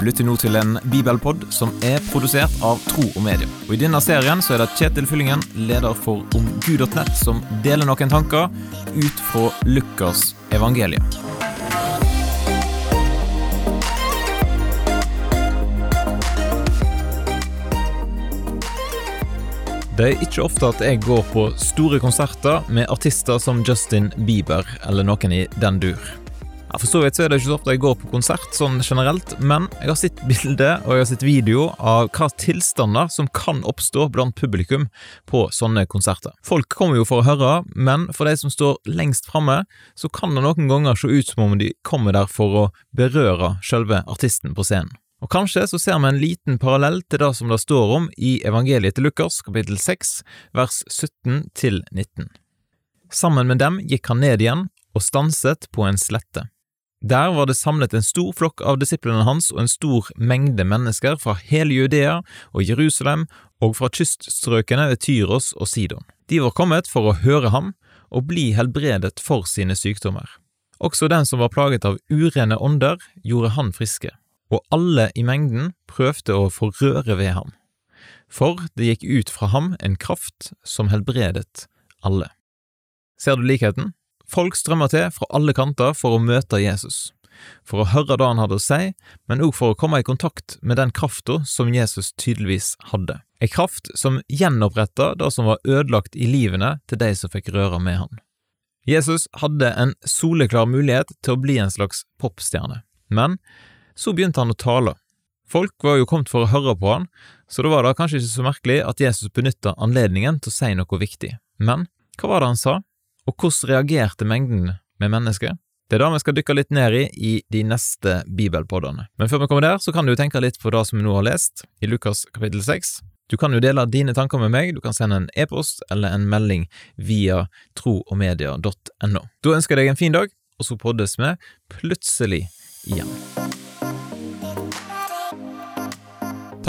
Du lytter nå til en bibelpod som er produsert av Tro og Medie. Og I denne serien så er det Kjetil Fyllingen, leder for omgud.nett, som deler noen tanker ut fra Lukas evangelium. Det er ikke ofte at jeg går på store konserter med artister som Justin Bieber eller noen i den dur. For så vidt så er det ikke så ofte jeg går på konsert sånn generelt, men jeg har sett bilde og jeg har sett video av hva tilstander som kan oppstå blant publikum på sånne konserter. Folk kommer jo for å høre, men for de som står lengst framme, så kan det noen ganger se ut som om de kommer der for å berøre selve artisten på scenen. Og kanskje så ser vi en liten parallell til det som det står om i evangeliet til Lukas, kapittel 6, vers 17 til 19. Sammen med dem gikk han ned igjen og stanset på en slette. Der var det samlet en stor flokk av disiplene hans og en stor mengde mennesker fra hele Judea og Jerusalem og fra kyststrøkene ved Tyros og Sidon. De var kommet for å høre ham og bli helbredet for sine sykdommer. Også den som var plaget av urene ånder, gjorde han friske og alle i mengden prøvde å få røre ved ham, for det gikk ut fra ham en kraft som helbredet alle. Ser du likheten? Folk strømmer til fra alle kanter for å møte Jesus, for å høre det han hadde å si, men òg for å komme i kontakt med den krafta som Jesus tydeligvis hadde, ei kraft som gjenoppretta det som var ødelagt i livene til de som fikk røre med han. Jesus hadde en soleklar mulighet til å bli en slags popstjerne, men så begynte han å tale. Folk var jo kommet for å høre på han, så da var det kanskje ikke så merkelig at Jesus benytta anledningen til å si noe viktig. Men hva var det han sa, og hvordan reagerte mengden med mennesker? Det er det vi skal dykke litt ned i i de neste bibelpoddene. Men før vi kommer der, så kan du tenke litt på det som vi nå har lest i Lukas kapittel 6. Du kan jo dele dine tanker med meg, du kan sende en e-post eller en melding via troogmedia.no. Da ønsker jeg deg en fin dag, og så poddes vi plutselig igjen.